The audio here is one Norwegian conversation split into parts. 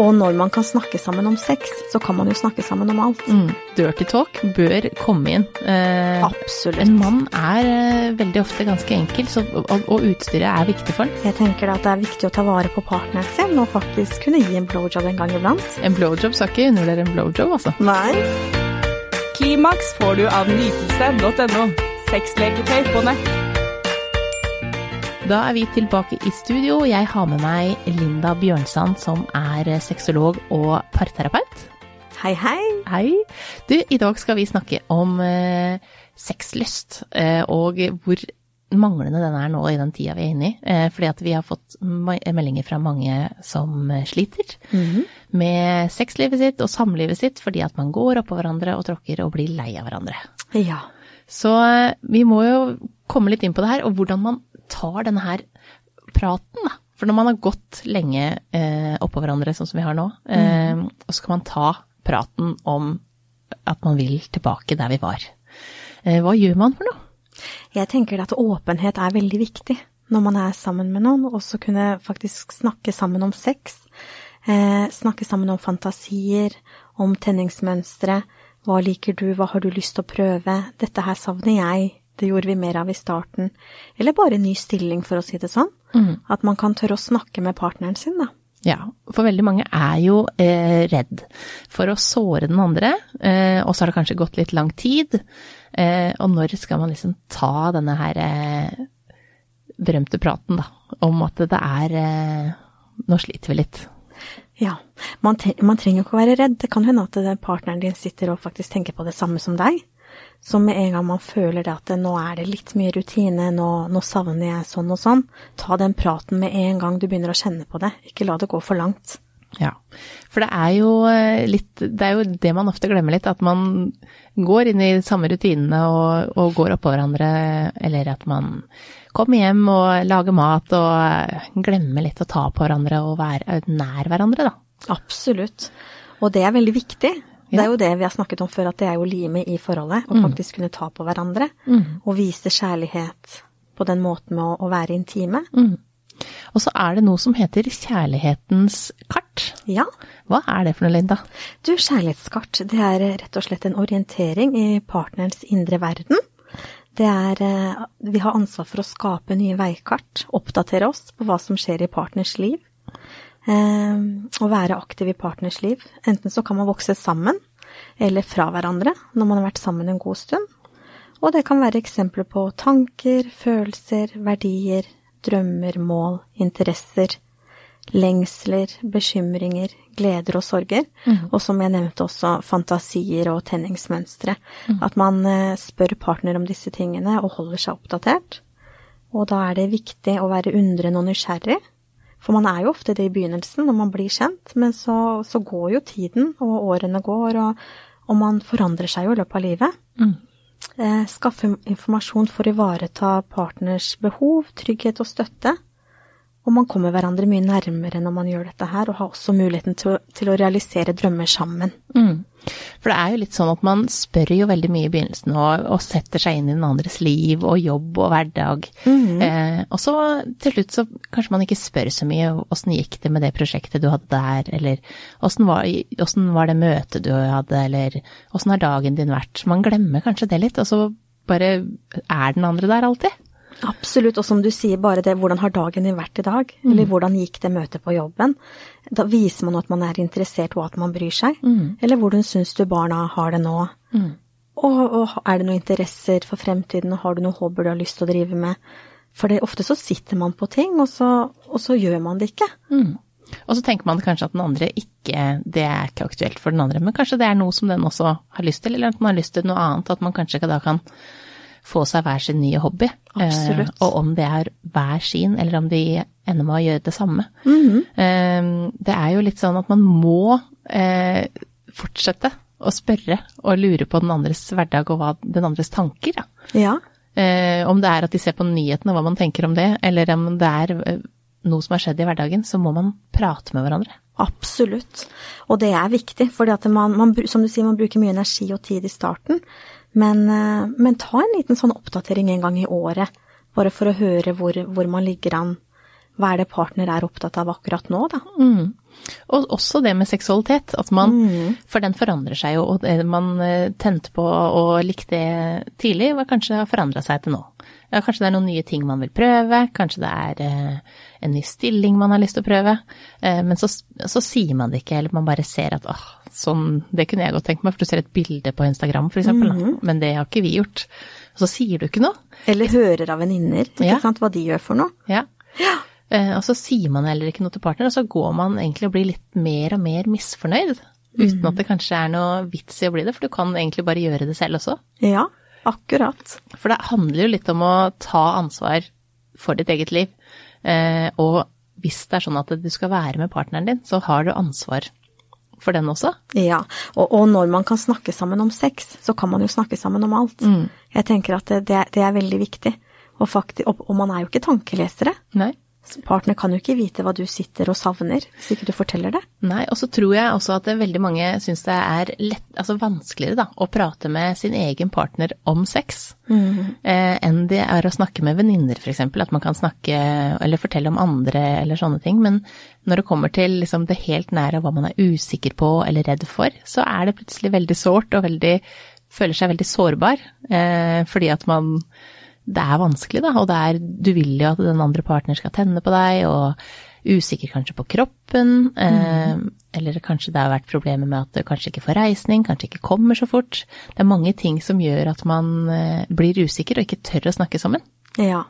Og når man kan snakke sammen om sex, så kan man jo snakke sammen om alt. Mm. Dirty talk bør komme inn. Eh, Absolutt. en mann er eh, veldig ofte ganske enkel, så, og, og utstyret er viktig for ham. Jeg tenker da at det er viktig å ta vare på partneren sin, og faktisk kunne gi en blowjob en gang iblant. En blowjob skal ikke undervurdere en blowjob, altså. Nei. Klimaks får du av nytelse.no. Sexleketøy på nett. Da er vi tilbake i studio. Jeg har med meg Linda Bjørnsand, som er sexolog og parterapeut. Hei, hei. Hei. Du, i dag skal vi snakke om eh, sexlyst, eh, og hvor manglende den er nå i den tida vi er inne i. Eh, fordi at vi har fått meldinger fra mange som sliter med sexlivet sitt og samlivet sitt fordi at man går oppå hverandre og tråkker og blir lei av hverandre. Ja. Så eh, vi må jo komme litt inn på det her, og hvordan man tar denne her praten, da. For når man har gått lenge eh, oppå hverandre, sånn som vi har nå, eh, og så kan man ta praten om at man vil tilbake der vi var. Eh, hva gjør man for noe? Jeg tenker at åpenhet er veldig viktig når man er sammen med noen, og så kunne faktisk snakke sammen om sex. Eh, snakke sammen om fantasier, om tenningsmønstre. Hva liker du, hva har du lyst til å prøve? Dette her savner jeg, det gjorde vi mer av i starten. Eller bare ny stilling, for å si det sånn. At man kan tørre å snakke med partneren sin, da. Ja, for veldig mange er jo eh, redd for å såre den andre, eh, og så har det kanskje gått litt lang tid. Eh, og når skal man liksom ta denne her eh, berømte praten, da, om at det er eh, Nå sliter vi litt. Ja, man, man trenger ikke å være redd. Det kan hende at partneren din sitter og faktisk tenker på det samme som deg. Så med en gang man føler det at det, nå er det litt mye rutine, nå, nå savner jeg sånn og sånn, ta den praten med en gang du begynner å kjenne på det. Ikke la det gå for langt. Ja, for det er jo eh, litt Det er jo det man ofte glemmer litt, at man går inn i de samme rutinene og, og går oppå hverandre, eller at man kommer hjem og lager mat og eh, glemmer litt å ta på hverandre og være nær hverandre, da. Absolutt. Og det er veldig viktig. Det er jo det vi har snakket om før, at det er jo limet i forholdet. Å faktisk kunne ta på hverandre. Og vise kjærlighet på den måten med å, å være intime. Og så er det noe som heter kjærlighetens kart. Ja. Hva er det for noe, Linda? Du, kjærlighetskart, det er rett og slett en orientering i partnerens indre verden. Det er eh, Vi har ansvar for å skape nye veikart, oppdatere oss på hva som skjer i partners liv. Eh, Å være aktiv i partners liv. Enten så kan man vokse sammen, eller fra hverandre når man har vært sammen en god stund. Og det kan være eksempler på tanker, følelser, verdier, drømmer, mål, interesser, lengsler, bekymringer, gleder og sorger. Og som jeg nevnte også, fantasier og tenningsmønstre. At man eh, spør partner om disse tingene og holder seg oppdatert. Og da er det viktig å være undrende og nysgjerrig. For man er jo ofte det i begynnelsen når man blir kjent, men så, så går jo tiden, og årene går, og, og man forandrer seg jo i løpet av livet. Mm. skaffe informasjon for å ivareta partners behov, trygghet og støtte. Og man kommer hverandre mye nærmere når man gjør dette her, og har også muligheten til, å- til å realisere drømmer sammen. For det er jo litt sånn at man spør jo veldig mye i begynnelsen og, og setter seg inn i den andres liv og jobb og hverdag. eh, og så til slutt så kanskje man ikke spør så mye åssen gikk det med det prosjektet du hadde der, eller åssen var, var det møtet du hadde, eller åssen har dagen din vært. Man glemmer kanskje det litt, og så bare er den andre der alltid. Absolutt, og som du sier, bare det hvordan har dagen din vært i dag? Eller hvordan gikk det møtet på jobben? Da viser man at man er interessert og at man bryr seg. Eller hvordan syns du barna har det nå? Og, og er det noen interesser for fremtiden, og har du noen hobbyer du har lyst til å drive med? For det, ofte så sitter man på ting, og så, og så gjør man det ikke. Og så tenker man kanskje at den andre ikke Det er ikke aktuelt for den andre, men kanskje det er noe som den også har lyst til, eller at man har lyst til noe annet. At man kanskje ikke da kan få seg hver sin nye hobby. Absolutt. Eh, og om det er hver sin, eller om de ender med å gjøre det samme. eh, det er jo litt sånn at man må eh, fortsette å spørre og lure på den andres hverdag og hva den andres tanker. Ja. Ja. Om det er at de ser på nyhetene, hva man tenker om det, eller om det er noe som har skjedd i hverdagen, så må man prate med hverandre. Absolutt. Og det er viktig, for man, man, som du sier, man bruker mye energi og tid i starten. Men, eh, men ta en liten sånn oppdatering en gang i året, bare for å høre hvor, hvor man ligger an. Hva er det partner er opptatt av akkurat nå, da? Og også det med seksualitet, at man For den forandrer seg jo, og det man eh, tente på og likte tidlig, var kanskje har forandra seg til nå. Ja, kanskje det er noen nye ting man vil prøve, kanskje det er eh, en ny stilling man har lyst til å prøve. Eh, men så, så sier man det ikke, eller man bare ser at åh, sånn, det kunne jeg godt tenkt meg, for du ser et bilde på Instagram eksempel, da. men det har ikke vi gjort. Og så sier du ikke noe. Eller hører av venninner, ikke Ja. sant, hva de gjør for noe. Ja. Eh, og så sier man heller ikke noe til partner, og så går man egentlig og blir litt mer og mer misfornøyd. Uten at det kanskje er noe vits i å bli det, for du kan egentlig bare gjøre det selv også. Ja, akkurat. For det handler jo litt om å ta ansvar for ditt eget liv. Eh, og hvis det er sånn at du skal være med partneren din, så har du ansvar for den også. Ja, og, og når man kan snakke sammen om sex, så kan man jo snakke sammen om alt. Jeg tenker at det, det er veldig viktig. Og, faktisk, og, og man er jo ikke tankelesere. Nei. Partner kan jo ikke vite hva du sitter og savner, hvis ikke du forteller det. Nei, og så tror jeg også at veldig mange syns det er lett, altså vanskeligere da, å prate med sin egen partner om sex eh, enn det er å snakke med venninner, f.eks. At man kan snakke eller fortelle om andre eller sånne ting. Men når det kommer til liksom, det helt nære, hva man er usikker på eller redd for, så er det plutselig veldig sårt og veldig føler seg veldig sårbar. Eh, fordi at man det er vanskelig, da, og det er, du vil jo at den andre partner skal tenne på deg, og usikker kanskje på kroppen, eh, eller kanskje det har vært problemer med at du kanskje ikke får reisning, kanskje ikke kommer så fort. Det er mange ting som gjør at man eh, blir usikker og ikke tør å snakke sammen. Ja.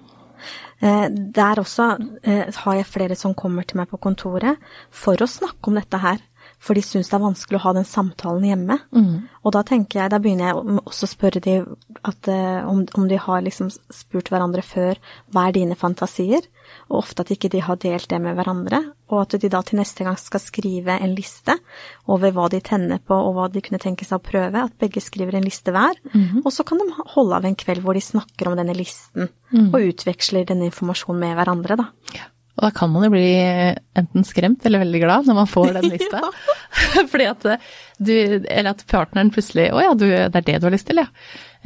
Eh, Der også eh, har jeg flere som kommer til meg på kontoret for å snakke om dette her. For de syns det er vanskelig å ha den samtalen hjemme. Og da tenker jeg, da begynner jeg også å spørre de at, eh, om, om de har liksom spurt hverandre før hva er dine fantasier, og ofte at ikke de har delt det med hverandre, og at de da til neste gang skal skrive en liste over hva de tenner på og hva de kunne tenke seg å prøve, at begge skriver en liste hver, og så kan de holde av en kveld hvor de snakker om denne listen, og utveksler denne informasjonen med hverandre, da. Og da kan man jo bli enten skremt eller veldig glad når man får den lista. Fordi at eh, du, eller at partneren plutselig Å ja, du, det er det du har lyst til, ja.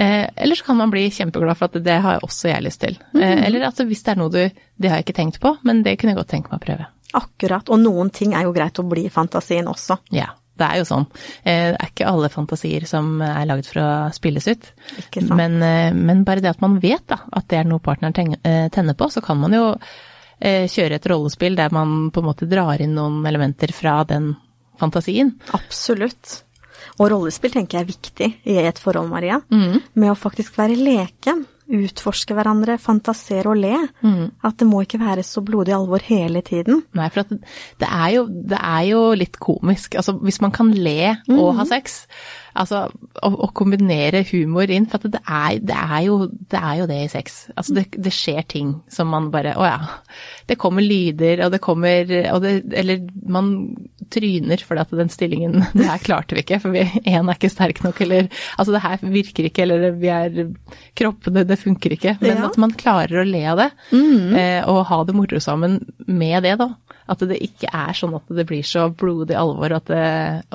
Eh, eller så kan man bli kjempeglad for at det har også jeg lyst til. Eh, eller at hvis det er noe du Det har jeg ikke tenkt på, men det kunne jeg godt tenke meg å prøve. Akkurat. Og noen ting er jo greit å bli i fantasien også. Ja. Det er jo sånn. Eh, Det er ikke alle fantasier som er laget for å spilles ut. Ikke. Men, eh, men bare det at man vet da, at det er noe partneren eh, tenner på, så kan man jo eh, kjøre et rollespill der man på en måte drar inn noen elementer fra den fantasien. Absolutt. Og rollespill tenker jeg er viktig i et forhold, Maria. Mm. Med å faktisk være leken. Utforske hverandre, fantasere og le. Mm. At det må ikke være så blodig alvor hele tiden. Nei, for at det er jo, det er jo litt komisk. Altså, hvis man kan le og ha sex, altså, og, og kombinere humor inn, for at det er, det er, jo, det er jo det i sex. Altså, det, det skjer ting som man bare, å ja, det kommer lyder, og det kommer, og det, eller man tryner fordi at den stillingen, det her klarte vi ikke, for én er ikke sterk nok, eller, altså det her virker ikke, eller vi er, kroppene, det funker ikke, men Ja. at man klarer å le av det, eh, og ha det moro sammen med det da. At det ikke er sånn at det blir så blodig alvor at det,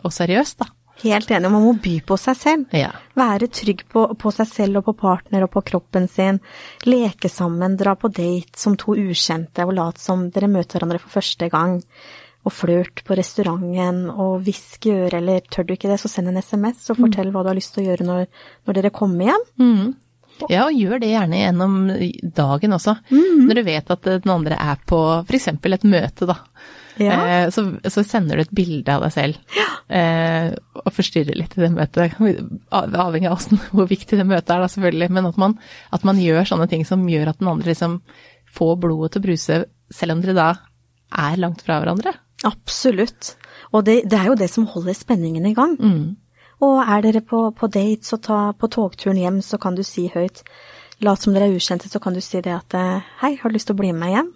og seriøst da. Helt enig, man må by på seg selv. Ja. Være trygg på, på seg selv og på partner og på kroppen sin. Leke sammen, dra på date som to ukjente og late som dere møter hverandre for første gang. Og flørt på restauranten, og hvisk i øret, eller tør du ikke det, så send en SMS og fortell hva du har lyst til å gjøre når, når dere kommer hjem. Ja, og gjør det gjerne gjennom dagen også. Når du vet at den andre er på f.eks. et møte, da. Ja. Eh, så, så sender du et bilde av deg selv, eh, og forstyrrer litt i det møtet. Avhengig av hvor viktig det møtet er, da, selvfølgelig. Men at man, at man gjør sånne ting som gjør at den andre liksom får blodet til å bruse, selv om dere da er langt fra hverandre. Absolutt. Og det, det er jo det som holder spenningen i gang. Og er dere på, på dates og ta på togturen hjem, så kan du si høyt Lat som dere er ukjente, så kan du si det at eh, hei, har du lyst til å bli med meg hjem?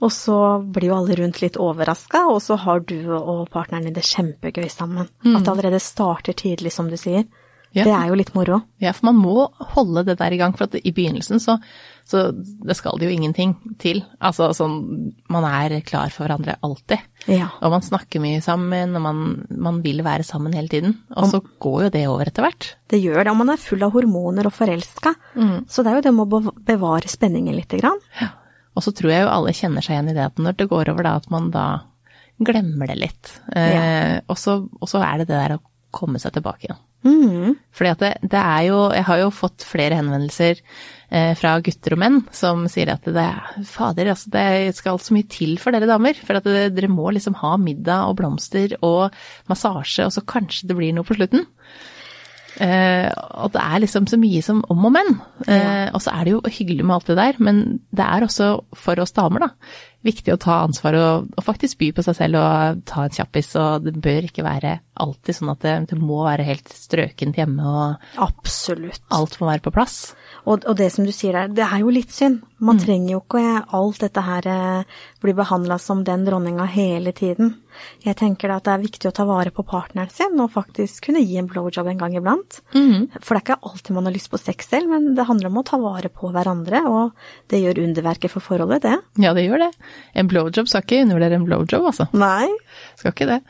Og så blir jo alle rundt litt overraska, og så har du og partneren din det kjempegøy sammen. At det allerede starter tidlig, som du sier. Ja. Det er jo litt moro. Ja, for man må holde det der i gang, for at i begynnelsen så, så det skal det jo ingenting til. Altså sånn, man er klar for hverandre alltid. Ja. Og man snakker mye sammen, og man, man vil være sammen hele tiden. Og så går jo det over etter hvert. Det gjør det, og man er full av hormoner og forelska. Så det er jo det med å bevare spenningen lite grann. Og så tror jeg jo alle kjenner seg igjen i det at når det går over da, at man da glemmer det litt. Eh, Ja. og, så, og så er det det der å komme seg tilbake igjen. Mm. Fordi at det, det er jo Jeg har jo fått flere henvendelser eh, fra gutter og menn som sier at det Fader, altså det skal så mye til for dere damer. For at det, dere må liksom ha middag og blomster og massasje, og så kanskje det blir noe på slutten. Eh, og det er liksom så mye som om og men. Eh, og så er det jo hyggelig med alt det der, men det er også for oss damer, da, viktig å ta ansvar og, og faktisk by på seg selv og ta en kjappis. Og det bør ikke være alltid sånn at det, det må være helt strøkent hjemme og Absolutt. alt må være på plass. Og, og det som du sier der, det er jo litt synd. Man trenger jo ikke alt dette her blir bli behandla som den dronninga hele tiden. Jeg tenker da at det er viktig å ta vare på partneren sin og faktisk kunne gi en blowjob en gang iblant. For det er ikke alltid man har lyst på sex selv, men det handler om å ta vare på hverandre, og det gjør underverker for forholdet, det. Ja, det gjør det. En blowjob skal ikke undervurdere en blowjob, altså. Nei. Skal ikke det.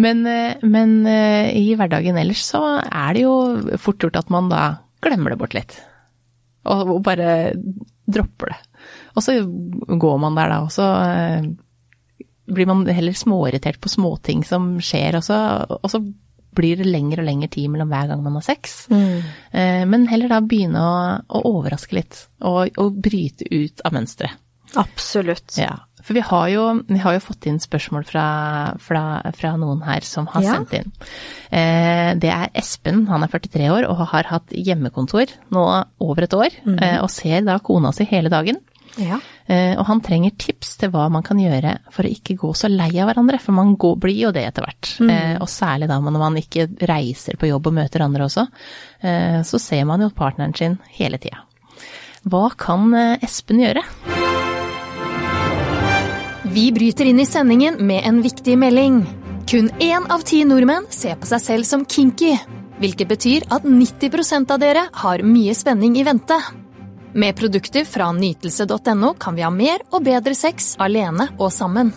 Men, eh, men eh, i hverdagen ellers så er det jo fort gjort at man da glemmer det bort litt. Og, og bare dropper det. Og så går man der da, og så eh, blir man heller småirritert på småting som skjer, og så, og så blir det lengre og lengre tid mellom hver gang man har sex. Mm. Men heller da begynne å, å overraske litt, og, og bryte ut av mønsteret. Absolutt. Ja, for vi har jo, vi har jo fått inn spørsmål fra, fra, fra noen her som har Ja. sendt inn. Eh, det er Espen, han er 43 år og har hatt hjemmekontor nå over et år, Mm. eh, og ser da kona si hele dagen. Ja. Eh, og han trenger tips til hva man kan gjøre for å ikke gå så lei av hverandre, for man går, blir jo det etter hvert. Mm. Eh, og særlig da når man ikke reiser på jobb og møter andre også, eh, så ser man jo partneren sin hele tida. Hva kan eh, Espen gjøre? Vi bryter inn i sendingen med en viktig melding. Kun én av ti nordmenn ser på seg selv som kinky, hvilket betyr at 90% av dere har mye spenning i vente. Med produkter fra nytelse.no kan vi ha mer og bedre sex alene og sammen.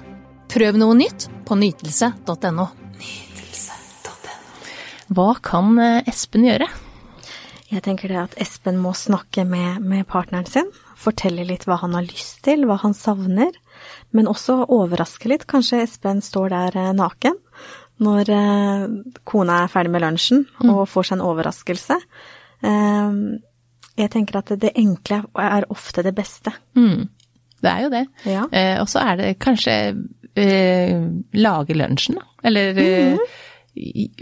Prøv noe nytt på nytelse.no. Hva kan eh, Espen gjøre? Jeg tenker det at Espen må snakke med, med partneren sin. Fortelle litt hva han har lyst til, hva han savner. Men også overraske litt. Kanskje Espen står der eh, naken når eh, kona er ferdig med lunsjen og får seg en overraskelse. Eh, jeg tenker at det enkle er ofte det beste. Mm. Det er jo det. Ja. Eh, og så er det kanskje eh, lage lunsjen, da. Eller mm -hmm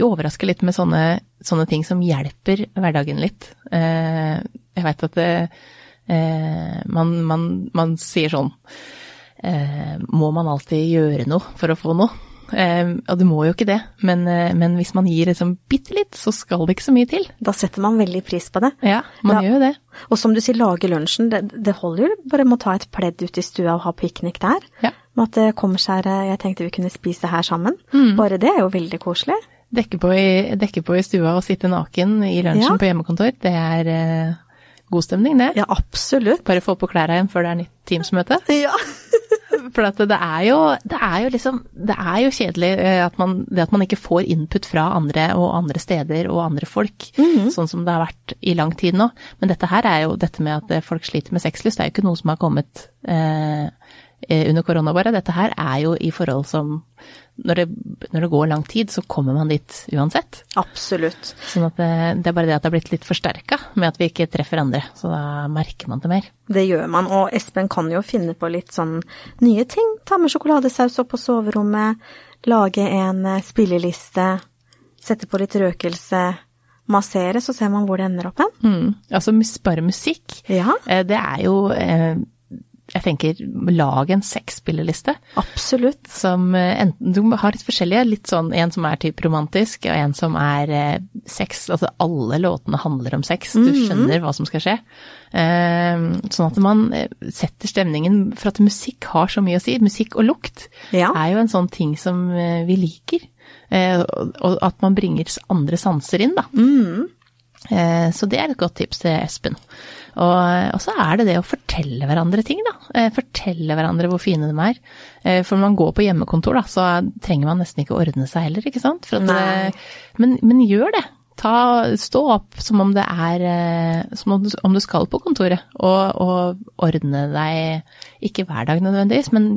overraske litt med sånne, sånne ting som hjelper hverdagen litt. Jeg veit at det, man, man, man sier sånn Må man alltid gjøre noe for å få noe? Eh, og du må jo ikke det, men, eh, men hvis man gir liksom bitte litt, så skal det ikke så mye til. Da setter man veldig pris på det. Ja, man da, gjør jo det. Og som du sier, lage lunsjen. Det, det holder jo bare med å ta et pledd ut i stua og ha piknik der. Ja. Med at det kommer seg Jeg tenkte vi kunne spise her sammen. Mm. Bare det er jo veldig koselig. Dekke på, i, dekke på i stua og sitte naken i lunsjen Ja. på hjemmekontor, det er eh, god stemning, det. Ja, absolutt. Bare få på klærne igjen før det er nytt Teams-møte. Ja. For at det er jo, det er jo liksom Det er jo kjedelig eh, at man, det at man ikke får input fra andre og andre steder og andre folk, sånn som det har vært i lang tid nå. Men dette her er jo dette med at folk sliter med sexlyst, det er jo ikke noe som har kommet eh, under korona bare. Dette her er jo i forhold som når det, når det går lang tid, så kommer man dit uansett. Absolutt. Sånn at det, det er bare det at det har blitt litt forsterka med at vi ikke treffer andre. Så da merker man det mer. Det gjør man. Og Espen kan jo finne på litt sånn nye ting. Ta med sjokoladesaus opp på soverommet. Lage en eh, spilleliste. Sette på litt røkelse. Massere, så ser man hvor det ender opp hen. Mm. Altså bare musikk. Ja, Eh, Det er jo eh, Jeg tenker, lag en sexspilleliste absolutt. som eh, enten Du har litt forskjellige. Litt sånn en som er typ romantisk, og en som er eh, sex. Altså alle låtene handler om sex. Du skjønner hva som skal skje. Eh, Sånn at man eh, setter stemningen For at musikk har så mye å si. Musikk og lukt Ja. er jo en sånn ting som vi liker. Eh, Og at man bringer andre sanser inn, da. Eh, Så det er et godt tips til Espen. Og, og så er det det å fortelle hverandre ting, da. Eh, Fortelle hverandre hvor fine de er. Eh, For når man går på hjemmekontor, da, så trenger man nesten ikke ordne seg heller, ikke sant. Eh, men, men gjør det. Ta, stå opp som om det er eh, Som om du, om du skal på kontoret, og, og ordne deg Ikke hver dag nødvendigvis, men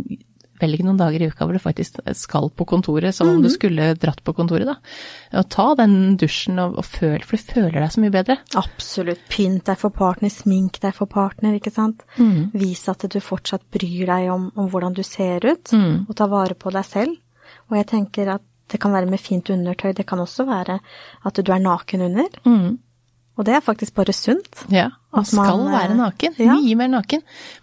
velg noen dager i uka hvor du faktisk skal på kontoret, som om du skulle dratt på kontoret, da. Og ta den dusjen og, og føl, for du føler deg så mye bedre. Absolutt. Pynt deg for partner, smink deg for partner, ikke sant. Vis at du fortsatt bryr deg om, om hvordan du ser ut, og ta vare på deg selv. Og jeg tenker at det kan være med fint undertøy, det kan også være at du er naken under. Og det er faktisk bare sunt. Ja, man skal være eh, naken. ja. Mye mer naken.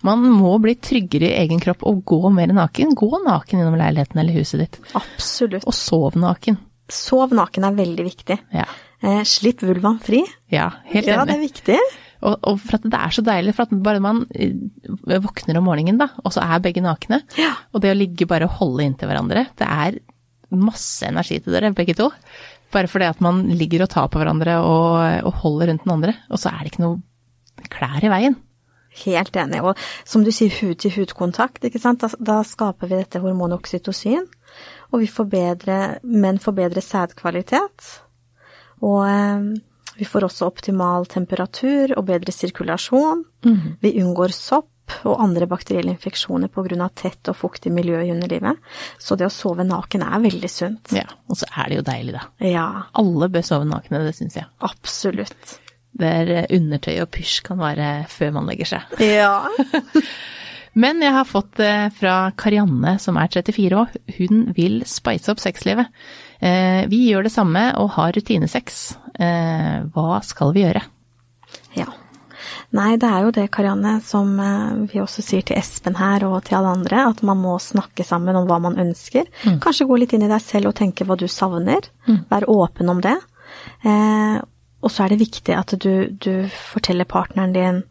Man må bli tryggere i egen kropp og gå mer naken. Gå naken gjennom leiligheten eller huset ditt. Absolutt. Og sov naken. Sov naken er veldig viktig. Ja, Eh, slipp vulvaen fri. ja helt Ja, det er viktig. Og, og for at det er så deilig, for at bare man eh, våkner om morgenen, da, og så er begge nakne, Ja. og det å ligge bare og holde inntil hverandre, det er masse energi til dere, begge to. Bare fordi at man ligger og tar på hverandre og, og holder rundt den andre, og så er det ikke noe klær i veien. Helt enig. Og som du sier, hud-til-hud-kontakt, ikke sant. Da, da skaper vi dette hormonet oksytocin. Og vi får bedre, menn får bedre sædkvalitet. Og eh, vi får også optimal temperatur og bedre sirkulasjon. Vi unngår sopp og andre bakterielle infeksjoner pga. tett og fuktig miljø i underlivet. Så det å sove naken er veldig sunt. Ja, og så er det jo deilig, da. Ja, Alle bør sove nakne, det syns jeg. absolutt. Der eh, undertøy og pysj kan være før man legger seg. Ja. Men jeg har fått det fra Karianne, som er 34 år. Hun vil spice opp sexlivet. Eh, Vi gjør det samme og har rutinesex. Eh, Hva skal vi gjøre? Ja. Nei, det er jo det, Karianne, som eh, vi også sier til Espen her og til alle andre, at man må snakke sammen om hva man ønsker. Kanskje gå litt inn i deg selv og tenke hva du savner. Vær åpen om det. Og så er det viktig at du, du forteller partneren din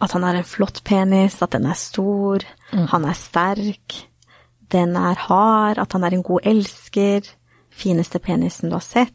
at han har en flott penis, at den er stor, han er sterk, den er hard, at han er en god elsker, fineste penisen du har sett.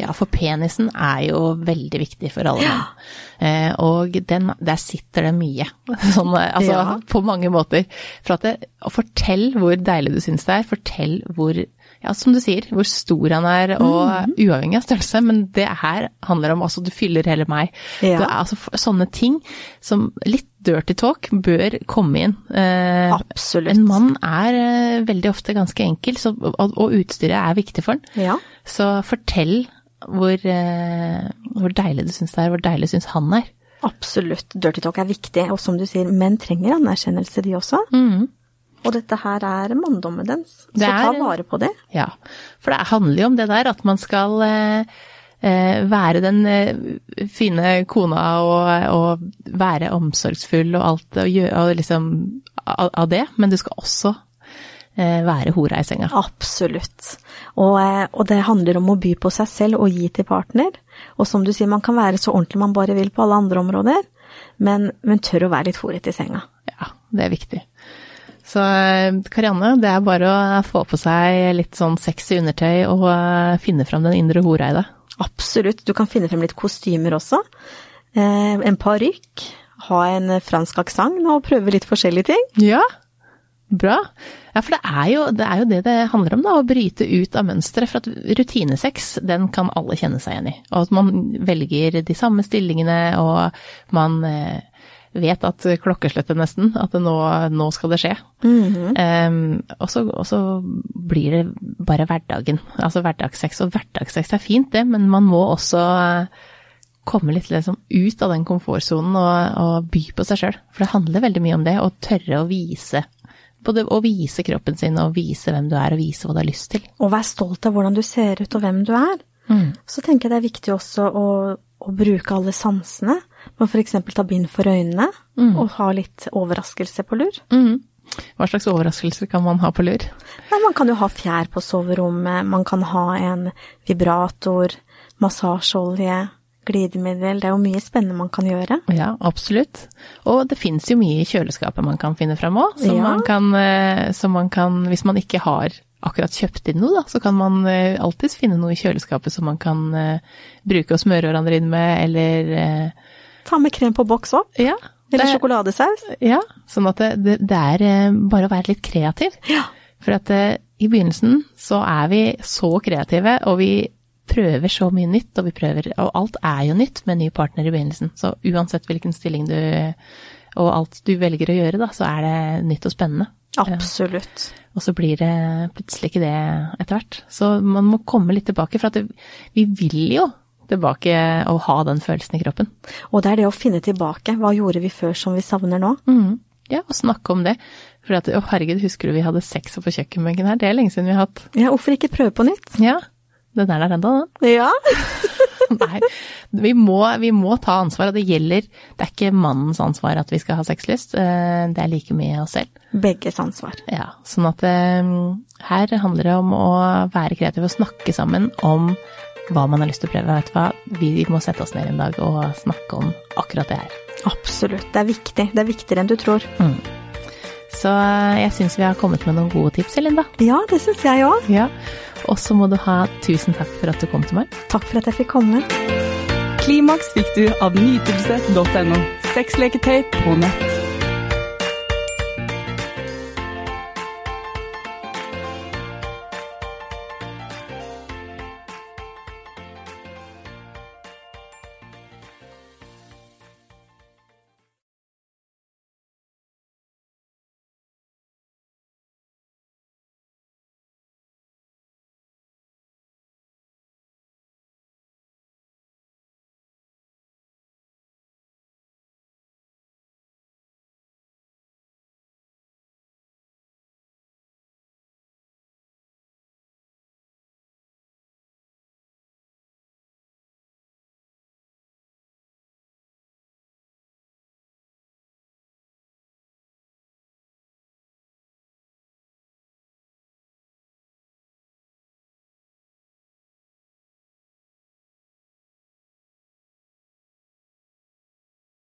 Ja, for penisen er jo veldig viktig for alle menn. Eh, og den, der sitter det mye. Sånn, eh, altså Ja. på mange måter. For at det, fortell hvor deilig du syns det er. Fortell hvor, ja som du sier, hvor stor han er, og uavhengig av størrelse. Men det her handler om altså du fyller hele meg. Ja. Det er altså sånne ting som litt dirty talk bør komme inn. Eh, Absolutt. en mann er eh, veldig ofte ganske enkel, så, og, og utstyret er viktig for han. Ja. Så fortell hvor, eh, hvor deilig du syns det er, hvor deilig syns han er. Absolutt. Dirty talk er viktig, og som du sier, menn trenger anerkjennelse, de også. Og dette her er manndommen dens, så Det ta er- vare på det. Ja, for det handler jo om det der at man skal eh, eh, være den eh, fine kona og, og være omsorgsfull og alt, og, gjøre, og liksom av, det, men du skal også eh, være hora i senga. Absolutt. Og, og det handler om å by på seg selv og gi til partner. Og som du sier, man kan være så ordentlig man bare vil på alle andre områder, men, men tør å være litt horete i senga. Ja, det er viktig. Så eh, Karianne, det er bare å få på seg litt sånn sexy undertøy og eh, finne fram den indre hora i deg. Absolutt. Du kan finne frem litt kostymer også. Eh, en parykk. Ha en fransk aksent og prøve litt forskjellige ting. Ja, bra. Ja, for det er, jo, det er jo det det handler om, da, å bryte ut av mønsteret. For at rutinesex, den kan alle kjenne seg igjen i. Og at man velger de samme stillingene, og man eh, vet at klokkeslettet nesten, at nå, nå skal det skje. Em, og, så, og så blir det bare hverdagen. Altså hverdagssex. Og hverdagssex er fint, det, men man må også eh, komme litt liksom ut av den komfortsonen og, og by på seg sjøl. For det handler veldig mye om det, å tørre å vise. Både å vise kroppen sin og vise hvem du er og vise hva du har lyst til. Og vær stolt av hvordan du ser ut og hvem du er. Så tenker jeg det er viktig også å, å bruke alle sansene. Man f.eks. ta bind for øynene og ha litt overraskelse på lur. Hva slags overraskelser kan man ha på lur? Nei, man kan jo ha fjær på soverommet, man kan ha en vibrator, massasjeolje, glidemiddel. Det er jo mye spennende man kan gjøre. Ja, absolutt. Og det fins jo mye i kjøleskapet man kan finne fram òg, som, Ja. man kan, eh, som man kan Hvis man ikke har akkurat kjøpt inn noe, da, så kan man eh, alltids finne noe i kjøleskapet som man kan eh, bruke og smøre hverandre inn med, eller Ta med krem på boks opp, Ja. eller sjokoladesaus. Ja, sånn at det, det, det er eh, bare å være litt kreativ. Ja. For at eh, i begynnelsen så er vi så kreative, og vi prøver så mye nytt, og vi prøver Og alt er jo nytt med ny partner i begynnelsen. Så uansett hvilken stilling du Og alt du velger å gjøre, da, så er det nytt og spennende. Absolutt. Og så blir det plutselig ikke det etter hvert. Så man må komme litt tilbake, for at vi vil jo tilbake og ha den følelsen i kroppen. Og det er det å finne tilbake. Hva gjorde vi før som vi savner nå? Mm. Ja, og snakke om det. For at, å herregud, husker du vi hadde sex på kjøkkenbenken her? Det er lenge siden vi har hatt. Ja, hvorfor ikke prøve på nytt? Ja, den er der ennå, den. Ja. Nei, vi må, vi må, ta ansvar, og det gjelder Det er ikke mannens ansvar at vi skal ha sexlyst, eh, det er like mye oss selv. Begges ansvar. Ja, sånn at eh, her handler det om å være kreativ og snakke sammen om hva man har lyst til å prøve. Vet du hva, vi må sette oss ned en dag og snakke om akkurat det her. Absolutt, det er viktig. Det er viktigere enn du tror. Mm. Så eh, jeg syns vi har kommet med noen gode tips, Linda. Ja, det syns jeg òg. Ja. Og så må du ha tusen takk for at du kom til meg. Takk for at jeg fikk komme. Klimaks fikk du av nytelse.no. Sexleketøy på nett.